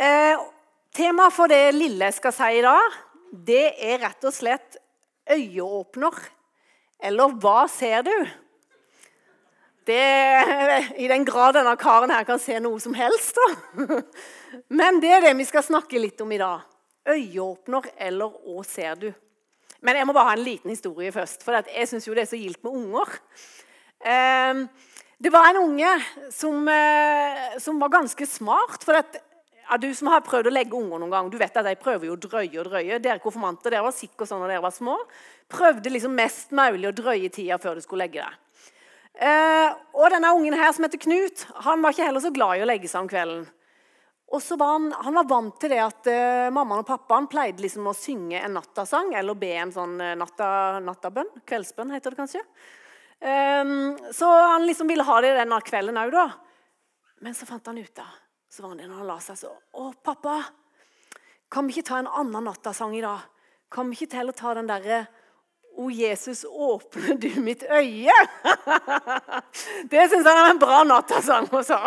Eh, Temaet for det lille jeg skal si i dag, det er rett og slett øyeåpner. Eller hva ser du? Det, I den grad denne karen her kan se noe som helst. da. Men det er det vi skal snakke litt om i dag. Øyeåpner, eller hva ser du? Men jeg må bare ha en liten historie først, for jeg syns det er så gildt med unger. Eh, det var en unge som, eh, som var ganske smart. for at ja, du som har prøvd å legge unger noen gang, du vet at de prøver jo å drøye og drøye. Dere konfirmanter dere var sikre sånn da dere var små. Prøvde liksom mest mulig å drøye tida før du skulle legge deg. Eh, og denne ungen her som heter Knut, han var ikke heller så glad i å legge seg om kvelden. Og så var han, han var vant til det at eh, mammaen og pappaen pleide liksom å synge en nattasang eller be en sånn eh, natta, nattabønn. Kveldsbønn, heter det kanskje. Eh, så han liksom ville ha det denne kvelden òg, da. Men så fant han ut av så var det når han la seg så Å, pappa, kan vi ikke ta en annen nattasang i dag? Kan vi ikke til å ta den derre O Jesus, åpne du mitt øye? Det syns han er en bra nattasang. Også.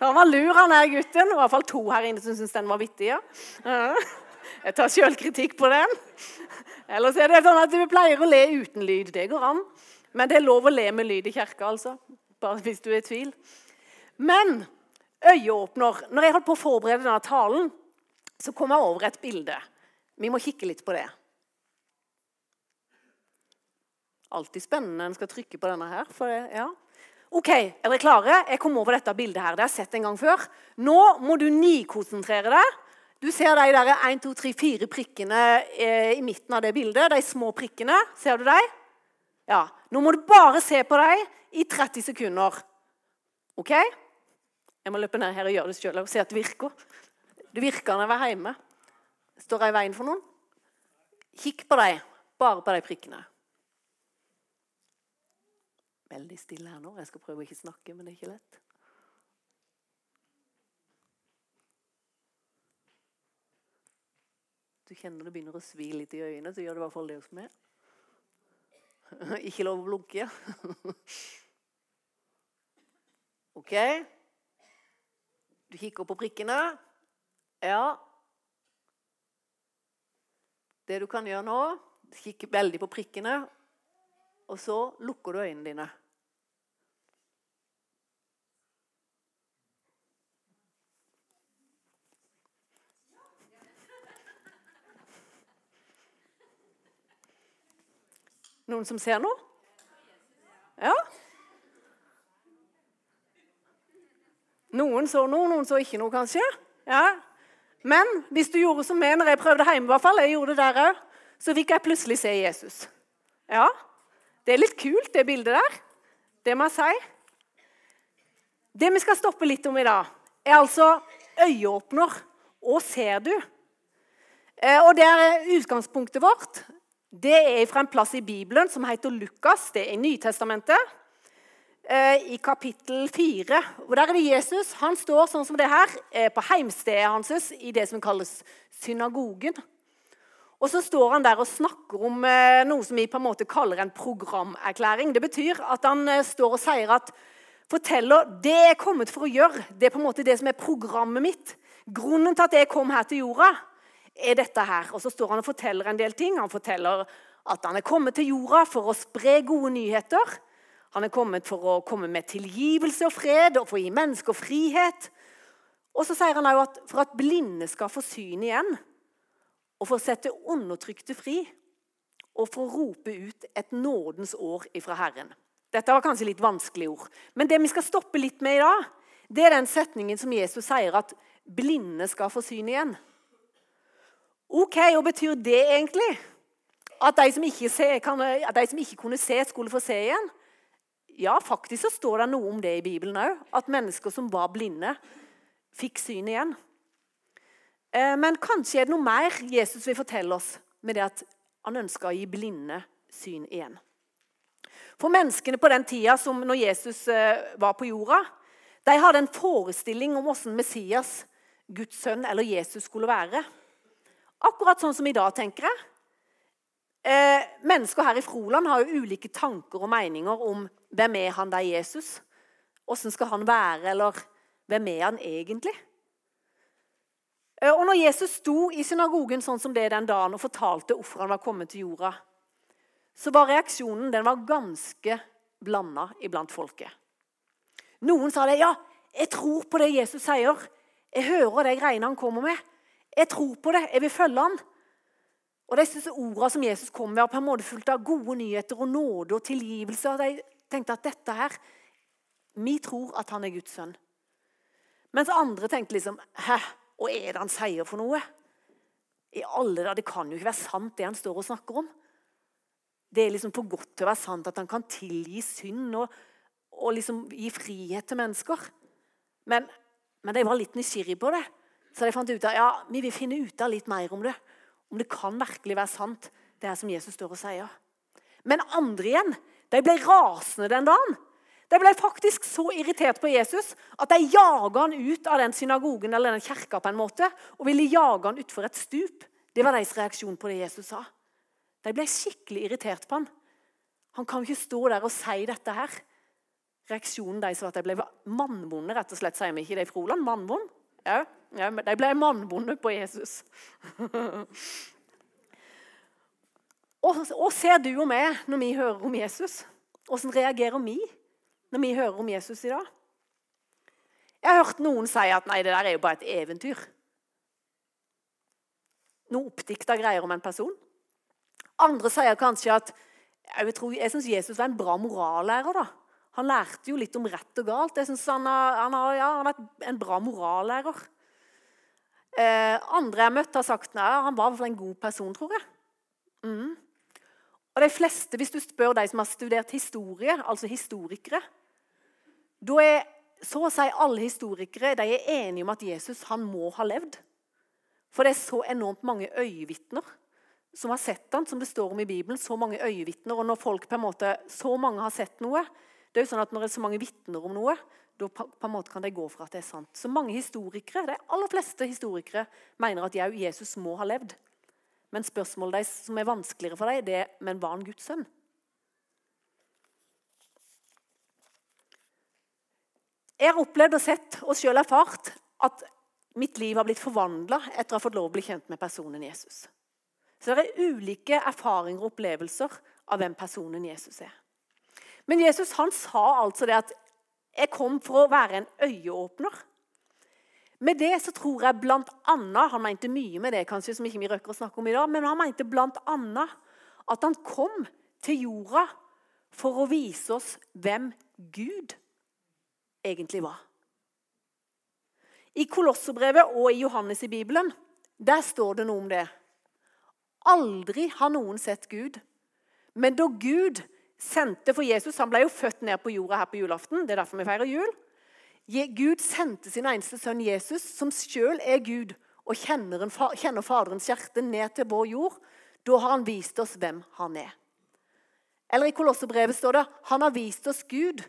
Han var lur, han der gutten. Det var i hvert fall to her inne som syntes den var vittig. Ja. Jeg tar sjølkritikk på den. Ellers er det sånn at vi pleier å le uten lyd. Det går an. Men det er lov å le med lyd i kirka, altså. Bare hvis du er i tvil. Men øyeåpner. Når jeg holdt på å forberede denne talen, så kom jeg over et bilde. Vi må kikke litt på det. Alltid spennende når en skal trykke på denne her. Det, ja. Ok, Er dere klare? Jeg kom over dette bildet her. Det har jeg sett en gang før. Nå må du nikonsentrere deg. Du ser de der 1, 2, 3, 4 prikkene eh, i midten av det bildet. De små prikkene. Ser du dem? Ja. Nå må du bare se på dem i 30 sekunder. Ok? Jeg må løpe ned her og gjøre det sjøl og se at det virker. Det virker når jeg var hjemme. Står jeg i veien for noen? Kikk på dem. Bare på de prikkene. Veldig stille her nå. Jeg skal prøve å ikke snakke, men det er ikke lett. Du kjenner det begynner å svi litt i øynene, så gjør det i hvert fall det hos meg. Ikke lov å blunke. OK? Du kikker på prikkene. Ja. Det du kan gjøre nå, kikke veldig på prikkene, og så lukker du øynene dine. Noen som ser noe? Ja? Noen så noe, noen så ikke noe, kanskje. Ja. Men hvis du gjorde som meg når jeg prøvde hjemme, i hvert fall, jeg gjorde det der så fikk jeg plutselig se Jesus. Ja, Det er litt kult, det bildet der. Det må jeg si. Det vi skal stoppe litt om i dag, er altså øyeåpner. Og ser du? Eh, og det er Utgangspunktet vårt det er fra en plass i Bibelen som heter Lukas. Det er i Nytestamentet. Eh, i kapittel 4. Og Der er det Jesus. Han står sånn som det her eh, på heimstedet hans i det som kalles synagogen. Og så står han der og snakker om eh, noe som vi på en måte kaller en programerklæring. Det betyr at han står og sier at forteller det jeg er kommet for å gjøre. Det er på en måte det som er programmet mitt. Grunnen til at jeg kom her til jorda, er dette her. Og så står han og forteller en del ting. Han forteller at han er kommet til jorda for å spre gode nyheter. Han er kommet for å komme med tilgivelse og fred og for å gi mennesker frihet. Og så sier han òg at for at blinde skal få syn igjen, og for å sette undertrykte fri, og for å rope ut et nådens år ifra Herren. Dette var kanskje litt vanskelige ord. Men det vi skal stoppe litt med i dag, det er den setningen som Jesus sier at blinde skal få syn igjen. Ok, Hva betyr det egentlig? At de ikke, se, kan, at de som ikke kunne se, skulle få se igjen? Ja, faktisk så står det noe om det i Bibelen òg. At mennesker som var blinde, fikk syn igjen. Eh, men kanskje er det noe mer Jesus vil fortelle oss med det at han ønsker å gi blinde syn igjen. For menneskene på den tida som når Jesus eh, var på jorda, de hadde en forestilling om hvordan Messias, Guds sønn eller Jesus skulle være. Akkurat sånn som i dag, tenker jeg. Eh, mennesker her i Froland har jo ulike tanker og meninger om hvem er han der Jesus. Åssen skal han være, eller hvem er han egentlig? Og når Jesus sto i synagogen sånn som det den dagen og fortalte hvorfor han var kommet til jorda, så var reaksjonen den var ganske blanda iblant folket. Noen sa det. 'Ja, jeg tror på det Jesus sier. Jeg hører de greiene han kommer med. Jeg tror på det. Jeg vil følge han.' Og Disse ordene som Jesus kom med, var på en måte fullt av gode nyheter og nåde og tilgivelse. De tenkte at dette her Vi tror at han er Guds sønn. Mens andre tenkte liksom Hæ, hva er det han sier for noe? I alle dager, Det kan jo ikke være sant, det han står og snakker om. Det er liksom for godt til å være sant at han kan tilgi synd og, og liksom gi frihet til mennesker. Men, men de var litt nysgjerrige på det, så de fant ut at ja, vi vil finne ut av litt mer om det. Om det kan virkelig være sant, det her som Jesus står og sier. Men andre igjen de ble rasende den dagen. De ble faktisk så irritert på Jesus at de jaga han ut av den synagogen eller den kirka på en måte, og ville jage han utfor et stup. Det var deres reaksjon på det Jesus sa. De ble skikkelig irritert på han. Han kan ikke stå der og si dette her. Reaksjonen deres var at de ble mannbonde, rett og slett, sier vi ikke det i Froland? Mannbond? Ja, ja, de ble mannbonde på Jesus. Hva ser du og meg når vi hører om Jesus? Hvordan reagerer vi når vi hører om Jesus i dag? Jeg har hørt noen si at nei, det der er jo bare et eventyr. Noe oppdikta greier om en person. Andre sier kanskje at jeg, tror, jeg syns Jesus var en bra morallærer. da. Han lærte jo litt om rett og galt. Jeg synes Han han har, ja, han er en bra morallærer. Eh, andre jeg har møtt, har sagt at han var en god person, tror jeg. Mm. Og de fleste, Hvis du spør de som har studert historie, altså historikere Da er så å si alle historikere de er enige om at Jesus han må ha levd. For det er så enormt mange øyevitner som har sett han, som det står om i Bibelen. Så mange øyevitner. Og når folk på en måte, så mange har sett noe det er jo sånn at Når det er så mange vitner om noe, da på en måte kan de gå for at det er sant. Så mange historikere, De aller fleste historikere mener at Jesus må ha levd. Men spørsmålet deres som er vanskeligere for dem, det er men var han Guds sønn? Jeg har opplevd og sett og selv erfart at mitt liv har blitt forvandla etter å ha fått lov å bli kjent med personen Jesus. Så det er ulike erfaringer og opplevelser av hvem personen Jesus er. Men Jesus han sa altså det at 'jeg kom for å være en øyeåpner'. Med det så tror jeg blant annet, Han mente mye med det kanskje, som ikke vi røkker å snakke om i dag, men han mente blant annet at han kom til jorda for å vise oss hvem Gud egentlig var. I Kolosserbrevet og i Johannes i Bibelen der står det noe om det. Aldri har noen sett Gud. Men da Gud sendte for Jesus Han ble jo født ned på jorda her på julaften. Det er derfor vi feirer jul. Gud sendte sin eneste sønn Jesus, som sjøl er Gud, og kjenner, en, kjenner Faderens hjerte ned til vår jord. Da har han vist oss hvem han er. Eller i Kolossebrevet står det han har vist oss Gud,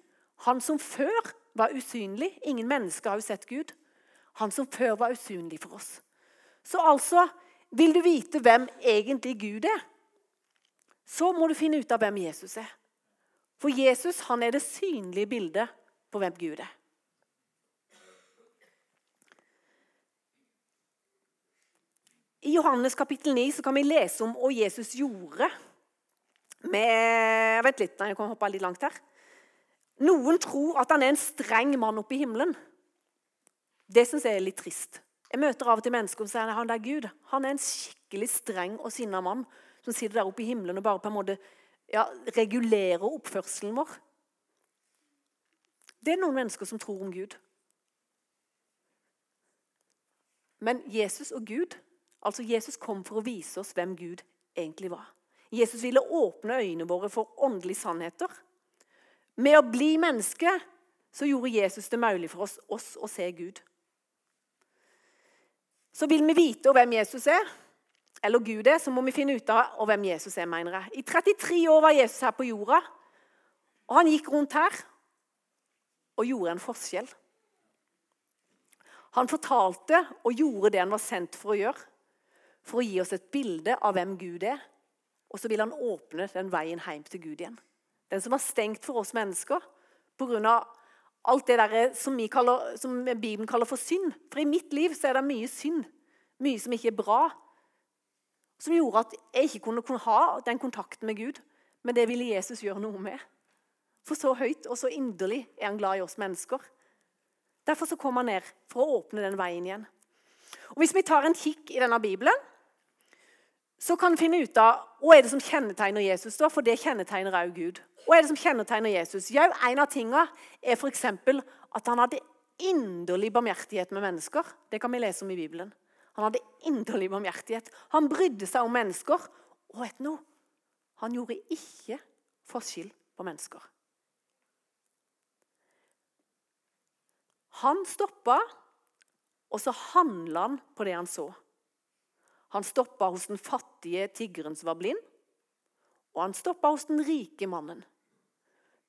han som før var usynlig. Ingen mennesker har jo sett Gud. Han som før var usynlig for oss. Så altså, vil du vite hvem egentlig Gud er, så må du finne ut av hvem Jesus er. For Jesus han er det synlige bildet på hvem Gud er. I Johannes kapittel 9 så kan vi lese om hva Jesus gjorde med Vent litt, jeg kan hoppe litt langt her. Noen tror at han er en streng mann oppe i himmelen. Det syns jeg er litt trist. Jeg møter av og til mennesker som sier han er Gud. Han er en skikkelig streng og sinna mann som sitter der oppe i himmelen og bare på en måte ja, regulerer oppførselen vår. Det er noen mennesker som tror om Gud. Men Jesus og Gud Altså, Jesus kom for å vise oss hvem Gud egentlig var. Jesus ville åpne øynene våre for åndelige sannheter. Med å bli menneske så gjorde Jesus det mulig for oss, oss å se Gud. Så vil vi vite hvem Jesus er, eller Gud er, så må vi finne ut av hvem Jesus er. mener jeg. I 33 år var Jesus her på jorda, og han gikk rundt her og gjorde en forskjell. Han fortalte og gjorde det han var sendt for å gjøre for å gi oss et bilde av hvem Gud er. Og så vil han åpne den veien hjem til Gud igjen. Den som var stengt for oss mennesker pga. alt det der som, kaller, som, Bibelen kaller for synd. For i mitt liv så er det mye synd. Mye som ikke er bra. Som gjorde at jeg ikke kunne, ha den kontakten med Gud. Men det ville Jesus gjøre noe med. For så høyt og så inderlig er han glad i oss mennesker. Derfor så kom han ned for å åpne den veien igjen. Og Hvis vi tar en kikk i denne Bibelen, så kan vi finne ut av hva er det som kjennetegner Jesus. da, For det kjennetegner òg Gud. Hva er det som kjennetegner Jesus? Ja, En av tingene er f.eks. at han hadde inderlig barmhjertighet med mennesker. Det kan vi lese om i Bibelen. Han hadde inderlig barmhjertighet. Han brydde seg om mennesker. Og vet du noe? Han gjorde ikke forskjell på mennesker. Han stoppa, og så handla han på det han så. Han stoppa hos den fattige tiggeren som var blind, og han stoppa hos den rike mannen.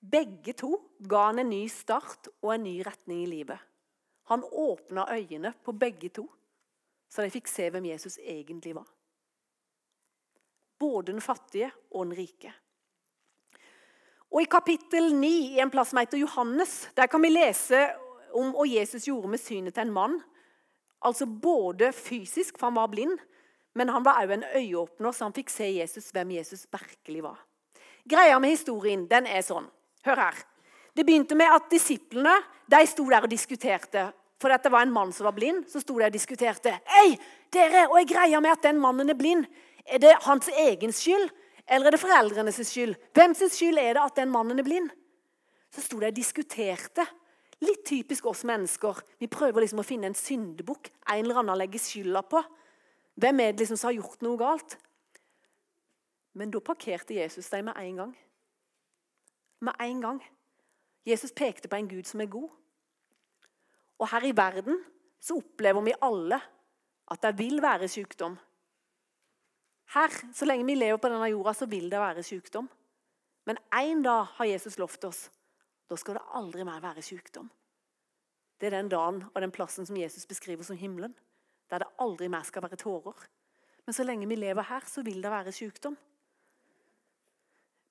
Begge to ga han en ny start og en ny retning i livet. Han åpna øynene på begge to, så de fikk se hvem Jesus egentlig var. Både den fattige og den rike. Og I kapittel 9 i en plass som heter Johannes, der kan vi lese om hva Jesus gjorde med synet til en mann. Altså både fysisk, for han var blind, men han var òg en øyeåpner, så han fikk se Jesus, hvem Jesus virkelig var. Greia med historien den er sånn. Hør her. Det begynte med at disiplene de sto der og diskuterte. For det var en mann som var blind, så sto de og diskuterte. Hei, dere, og jeg greier med at den mannen er blind? Er det hans egen skyld, eller er det foreldrenes skyld? Hvem sin skyld er det at den mannen er blind? Så sto de og diskuterte. Litt typisk oss mennesker. Vi prøver liksom å finne en syndebukk en eller annen å legge skylda på. Hvem er det liksom som har gjort noe galt? Men da parkerte Jesus dem med en gang. Med en gang. Jesus pekte på en Gud som er god. Og her i verden så opplever vi alle at det vil være sykdom. Her, Så lenge vi lever på denne jorda, så vil det være sykdom. Men én dag har Jesus lovt oss. Da skal det aldri mer være sykdom. Det er den dagen og den plassen som Jesus beskriver som himmelen der det aldri mer skal være tårer. Men så lenge vi lever her, så vil det være sykdom.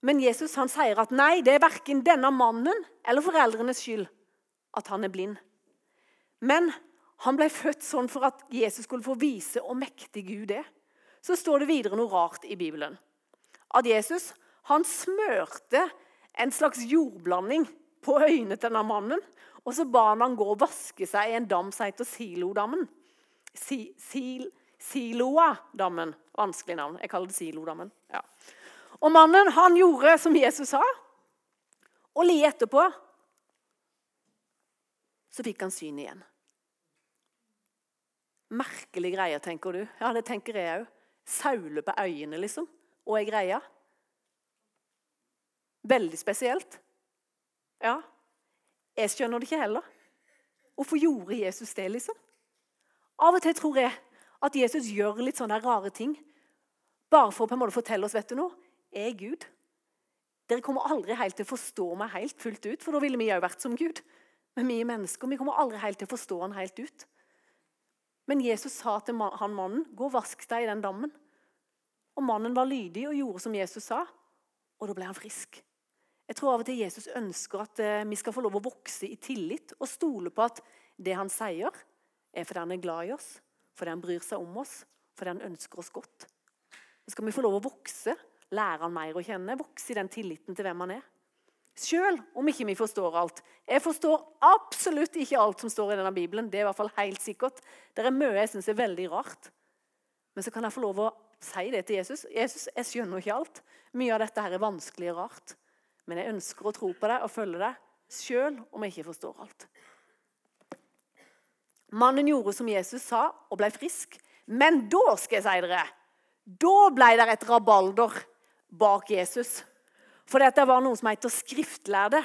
Men Jesus han sier at nei, det er verken denne mannen eller foreldrenes skyld at han er blind. Men han ble født sånn for at Jesus skulle få vise hvor mektig Gud er. Så står det videre noe rart i Bibelen. At Jesus han smørte en slags jordblanding på øynene til denne mannen. Og så ba han han gå og vaske seg i en dam som heter Silodammen si, sil, Siloa-dammen. Vanskelig navn. Jeg kaller det Silodammen. Ja. Og mannen han gjorde som Jesus sa. Og like etterpå så fikk han syn igjen. Merkelige greier, tenker du. Ja, det tenker jeg òg. Saule på øynene, liksom. Og ei greie. Veldig spesielt. Ja. Jeg skjønner det ikke heller. Hvorfor gjorde Jesus det, liksom? Av og til tror jeg at Jesus gjør litt sånne rare ting bare for å på en måte fortelle oss vet du noe, jeg er Gud. Dere kommer aldri helt til å forstå meg helt fullt ut, for da ville vi òg vært som Gud. Men vi er mennesker. Vi kommer aldri helt til å forstå han helt ut. Men Jesus sa til han mannen, 'Gå og vask deg i den dammen.' Og Mannen var lydig og gjorde som Jesus sa, og da ble han frisk. Jeg tror av og til Jesus ønsker at eh, vi skal få lov å vokse i tillit og stole på at det han sier, er fordi han er glad i oss, fordi han bryr seg om oss, fordi han ønsker oss godt. Så skal vi få lov å vokse, lære han mer å kjenne, vokse i den tilliten til hvem han er. Selv om ikke vi forstår alt. Jeg forstår absolutt ikke alt som står i denne Bibelen. Det er i hvert fall helt sikkert. Det er mye jeg syns er veldig rart. Men så kan jeg få lov å si det til Jesus. Jesus, jeg skjønner ikke alt. Mye av dette her er vanskelig og rart. Men jeg ønsker å tro på deg og følge deg, selv om jeg ikke forstår alt. Mannen gjorde som Jesus sa, og ble frisk. Men da skal jeg si dere, da ble det et rabalder bak Jesus. For det var noen som heter skriftlærde.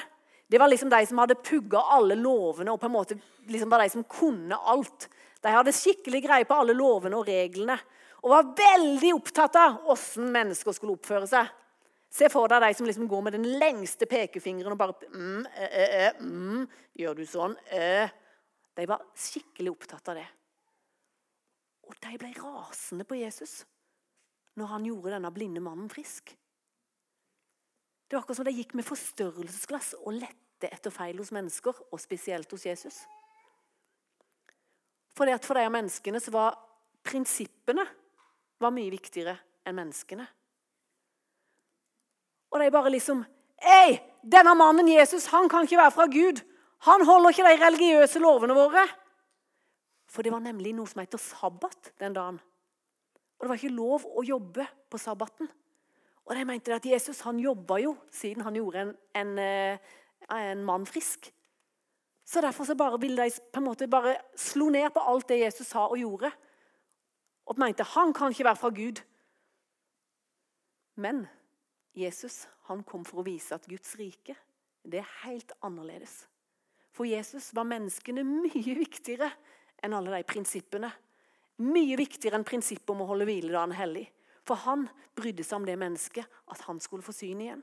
Det var liksom de som hadde pugga alle lovene og på en måte liksom var de som kunne alt. De hadde skikkelig greie på alle lovene og reglene og var veldig opptatt av hvordan mennesker skulle oppføre seg. Se for deg de som liksom går med den lengste pekefingeren og bare mm, øh, øh, mm, Gjør du sånn? Øh. De var skikkelig opptatt av det. Og de ble rasende på Jesus når han gjorde denne blinde mannen frisk. Det var akkurat som de gikk med forstørrelsesglass og lette etter feil hos mennesker, og spesielt hos Jesus. For, for de menneskene så var prinsippene var mye viktigere enn menneskene. Og de bare liksom Hei, denne mannen Jesus han kan ikke være fra Gud. Han holder ikke de religiøse lovene våre. For det var nemlig noe som heter sabbat den dagen. Og det var ikke lov å jobbe på sabbaten. Og de mente at Jesus han jobba jo siden han gjorde en, en, eh, en mann frisk. Så Derfor så bare ville de på en måte bare slo ned på alt det Jesus sa og gjorde. Og mente han kan ikke være fra Gud. Men Jesus han kom for å vise at Guds rike det er helt annerledes. For Jesus var menneskene mye viktigere enn alle de prinsippene. Mye viktigere enn prinsippet om å holde hviledagen hellig. For han brydde seg om det mennesket, at han skulle få syn igjen.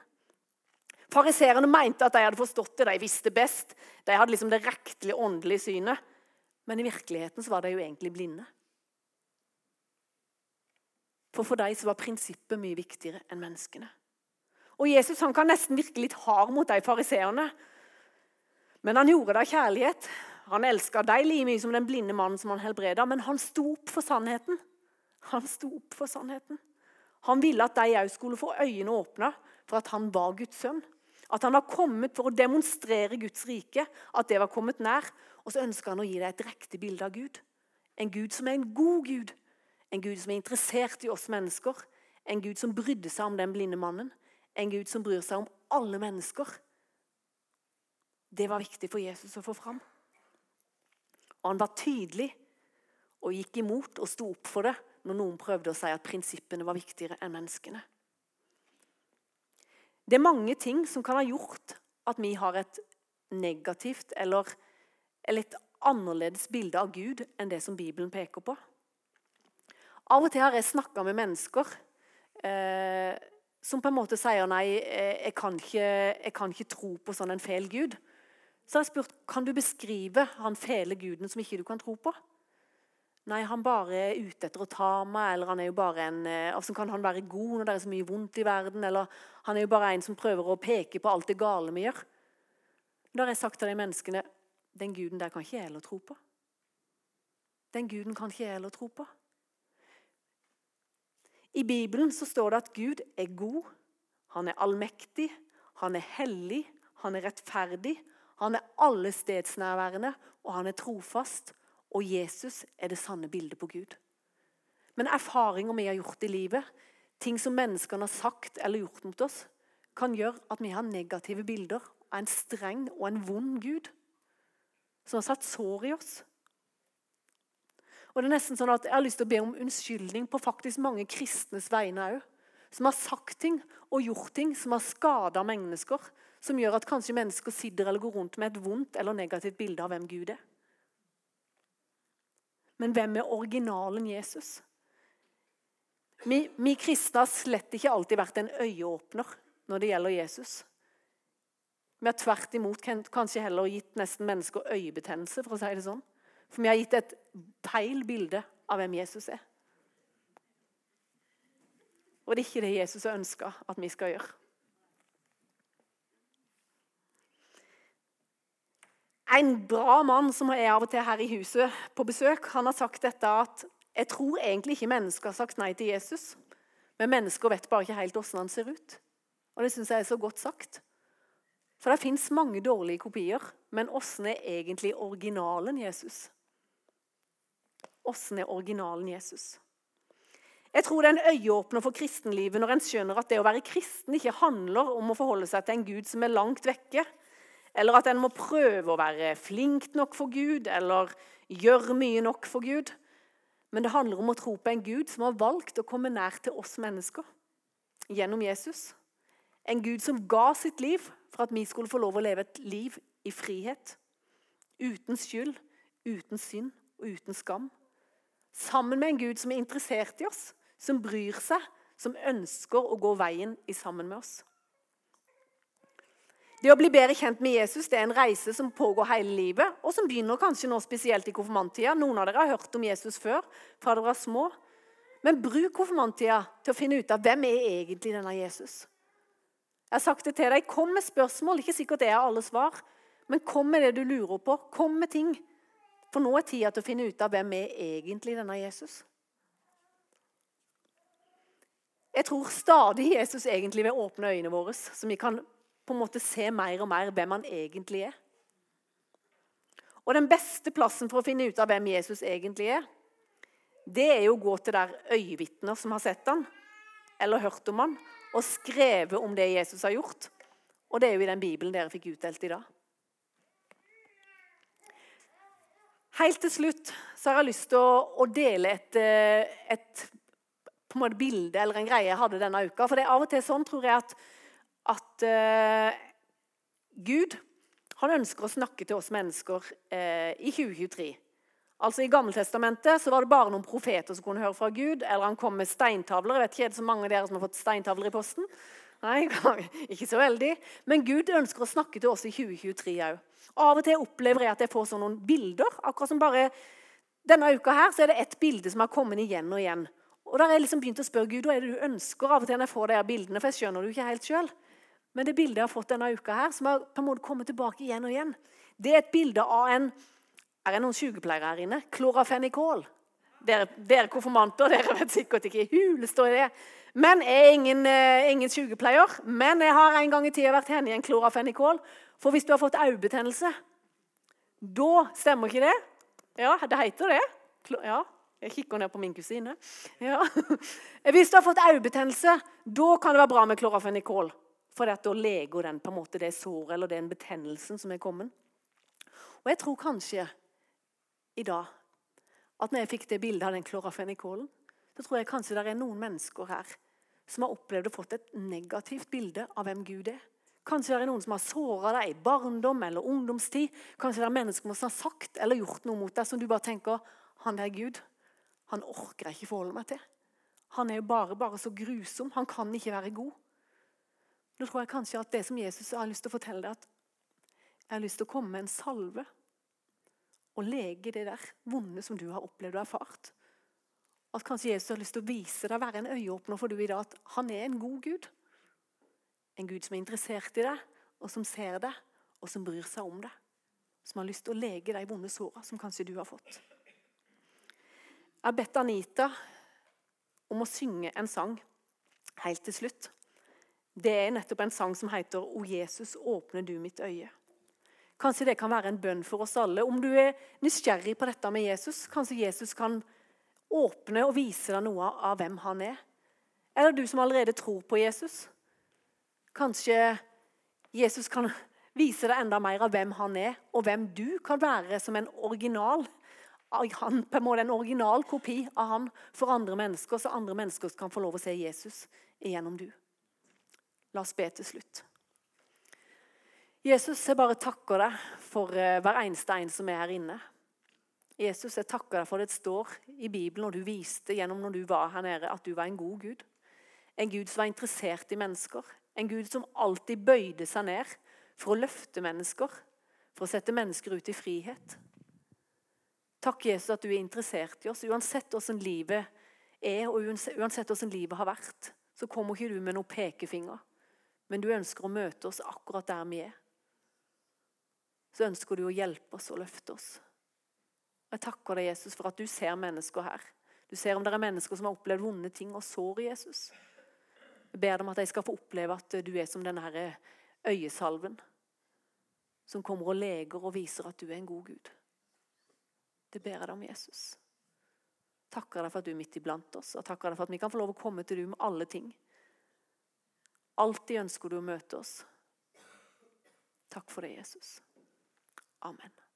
Fariserene mente at de hadde forstått det, de visste best. De hadde liksom det rektelige åndelige synet. Men i virkeligheten så var de jo egentlig blinde. For for dem så var prinsippet mye viktigere enn menneskene. Og Jesus han kan nesten virke litt hard mot de fariseerne. Men han gjorde det av kjærlighet. Han elska deg like mye som den blinde mannen som han helbreda, men han sto opp for sannheten. Han sto opp for sannheten. Han ville at de òg skulle få øynene åpna for at han var Guds sønn. At han var kommet for å demonstrere Guds rike, at det var kommet nær. Og så ønska han å gi deg et riktig bilde av Gud. En Gud som er en god Gud. En Gud som er interessert i oss mennesker. En Gud som brydde seg om den blinde mannen. En Gud som bryr seg om alle mennesker. Det var viktig for Jesus å få fram. Og han var tydelig og gikk imot og sto opp for det når noen prøvde å si at prinsippene var viktigere enn menneskene. Det er mange ting som kan ha gjort at vi har et negativt eller litt annerledes bilde av Gud enn det som Bibelen peker på. Av og til har jeg snakka med mennesker eh, som på en måte sier nei, eh, jeg kan, ikke, jeg kan ikke tro på sånn en feil Gud. Så har jeg spurt kan du beskrive han fele guden som ikke du kan tro på. Nei, han bare er ute etter å ta meg, eller han er jo bare en eh, altså Kan han være god når det er så mye vondt i verden? Eller han er jo bare en som prøver å peke på alt det gale vi gjør. Da har jeg sagt til de menneskene den guden der kan ikke jeg heller tro på. Den guden kan ikke jeg heller tro på. I Bibelen så står det at Gud er god, han er allmektig, han er hellig, han er rettferdig, han er alle stedsnærværende, og han er trofast. Og Jesus er det sanne bildet på Gud. Men erfaringer vi har gjort i livet, ting som menneskene har sagt eller gjort mot oss, kan gjøre at vi har negative bilder av en streng og en vond Gud som har satt sår i oss. Og det er nesten sånn at Jeg har lyst til å be om unnskyldning på faktisk mange kristnes vegne òg. Som har sagt ting og gjort ting som har skada mennesker som gjør at kanskje mennesker sitter eller går rundt med et vondt eller negativt bilde av hvem Gud er. Men hvem er originalen Jesus? Vi, vi kristne har slett ikke alltid vært en øyeåpner når det gjelder Jesus. Vi har tvert imot kanskje heller gitt nesten mennesker øyebetennelse. For å si det sånn. For vi har gitt et feil bilde av hvem Jesus er. Og det er ikke det Jesus har ønska at vi skal gjøre. En bra mann som er av og til her i huset på besøk, han har sagt dette at jeg tror egentlig ikke mennesker har sagt nei til Jesus. Men mennesker vet bare ikke helt hvordan han ser ut. Og det syns jeg er så godt sagt. For det fins mange dårlige kopier, men åssen er egentlig originalen Jesus? Åssen er originalen Jesus? Jeg tror det er en øyeåpner for kristenlivet når en skjønner at det å være kristen ikke handler om å forholde seg til en Gud som er langt vekke, eller at en må prøve å være flink nok for Gud eller gjøre mye nok for Gud. Men det handler om å tro på en Gud som har valgt å komme nær til oss mennesker gjennom Jesus. En Gud som ga sitt liv for at vi skulle få lov å leve et liv i frihet. Uten skyld, uten synd og uten skam. Sammen med en Gud som er interessert i oss, som bryr seg, som ønsker å gå veien i sammen med oss. Det å bli bedre kjent med Jesus det er en reise som pågår hele livet, og som begynner kanskje nå spesielt i konfirmanttida. Noen av dere har hørt om Jesus før fra dere var små. Men bruk konfirmanttida til å finne ut av hvem er egentlig denne Jesus. Jeg har sagt det til deg, Kom med spørsmål. Ikke sikkert det er alle svar, men kom med det du lurer på. Kom med ting. For nå er tida til å finne ut av hvem er egentlig denne Jesus. jeg tror stadig Jesus egentlig vil åpne øynene våre, så vi kan på en måte se mer og mer hvem han egentlig er. Og Den beste plassen for å finne ut av hvem Jesus egentlig er, det er jo å gå til der øyevitner som har sett han, eller hørt om han, og skrevet om det Jesus har gjort. Og det er jo i den Bibelen dere fikk utdelt i dag. Helt til slutt så har jeg lyst til å, å dele et, eh, et på en måte bilde eller en greie jeg hadde denne uka. For det er av og til sånn, tror jeg, at, uh, Gud han ønsker å snakke til oss mennesker eh, i 2023. Altså I Gammeltestamentet så var det bare noen profeter som kunne høre fra Gud. Eller han kom med steintavler. Jeg vet ikke, Er det så mange av dere som har fått steintavler i posten? Nei, ikke så veldig. Men Gud ønsker å snakke til oss i 2023 òg. Av og til opplever jeg at jeg får sånne bilder. akkurat som bare Denne uka her så er det ett bilde som har kommet igjen og igjen. Og da har jeg liksom begynt å spørre Gud hva er det du ønsker av og til når jeg får de bildene. for jeg skjønner det jo ikke helt selv. Men det bildet jeg har fått denne uka, her, som har på en måte kommet tilbake igjen og igjen, det er et bilde av en Er det noen sykepleiere her inne? Klorafenikol. Dere, dere konfirmanter dere vet sikkert ikke står det. Men jeg er ingen, uh, ingen sykepleier. Men jeg har en gang i tida vært henne i en klorafenikol. For hvis du har fått øyebetennelse, da stemmer ikke det? Ja, det heter det. Ja, jeg kikker ned på min kusine. Ja. Hvis du har fått øyebetennelse, da kan det være bra med klorafenikol. For da leger den på en måte det såret eller den betennelsen som er kommet. Og jeg tror kanskje i dag at når jeg fikk det bildet av den klorafenikolen, så tror jeg kanskje det er noen mennesker her som har opplevd og fått et negativt bilde av hvem Gud er. Kanskje det er noen som har såra deg i barndom eller ungdomstid. Kanskje det er mennesker som har sagt eller gjort noe mot deg som du bare tenker han der Gud, han orker jeg ikke forholde meg til. Han er jo bare, bare så grusom. Han kan ikke være god. Nå tror jeg kanskje at det som Jesus har lyst til å fortelle deg, at jeg har lyst til å komme med en salve og lege det der vonde som du har opplevd og erfart. At kanskje Jesus har lyst til å vise deg, være en øyeåpner for du i dag, at han er en god Gud. En Gud som er interessert i deg, og som ser deg, og som bryr seg om deg. Som har lyst til å lege de vonde såra som kanskje du har fått. Jeg har bedt Anita om å synge en sang helt til slutt. Det er nettopp en sang som heter 'O Jesus, åpne du mitt øye'. Kanskje det kan være en bønn for oss alle. Om du er nysgjerrig på dette med Jesus, kanskje Jesus kan åpne og vise deg noe av hvem han er. Eller du som allerede tror på Jesus. Kanskje Jesus kan vise deg enda mer av hvem han er, og hvem du kan være som en original han, på en måte en original kopi av han for andre mennesker, så andre mennesker kan få lov å se Jesus igjennom du. La oss be til slutt. Jesus, jeg bare takker deg for eh, hver eneste en som er her inne. Jesus, jeg takker deg for det står i Bibelen, og du viste gjennom når du var her nede, at du var en god Gud. En Gud som var interessert i mennesker. En Gud som alltid bøyde seg ned for å løfte mennesker, for å sette mennesker ut i frihet. Takk, Jesus, at du er interessert i oss. Uansett hvordan livet er, og uansett hvordan livet har vært, så kommer ikke du med noen pekefinger. Men du ønsker å møte oss akkurat der vi er. Så ønsker du å hjelpe oss og løfte oss. Jeg takker deg, Jesus, for at du ser mennesker her. Du ser om det er mennesker som har opplevd vonde ting og sår i Jesus. Jeg ber deg om at de skal få oppleve at du er som denne øyesalven som kommer og leger og viser at du er en god Gud. Det ber jeg deg om, Jesus. Takker deg for at du er midt iblant oss, og takker deg for at vi kan få lov å komme til du med alle ting. Alltid ønsker du å møte oss. Takk for det, Jesus. Amen.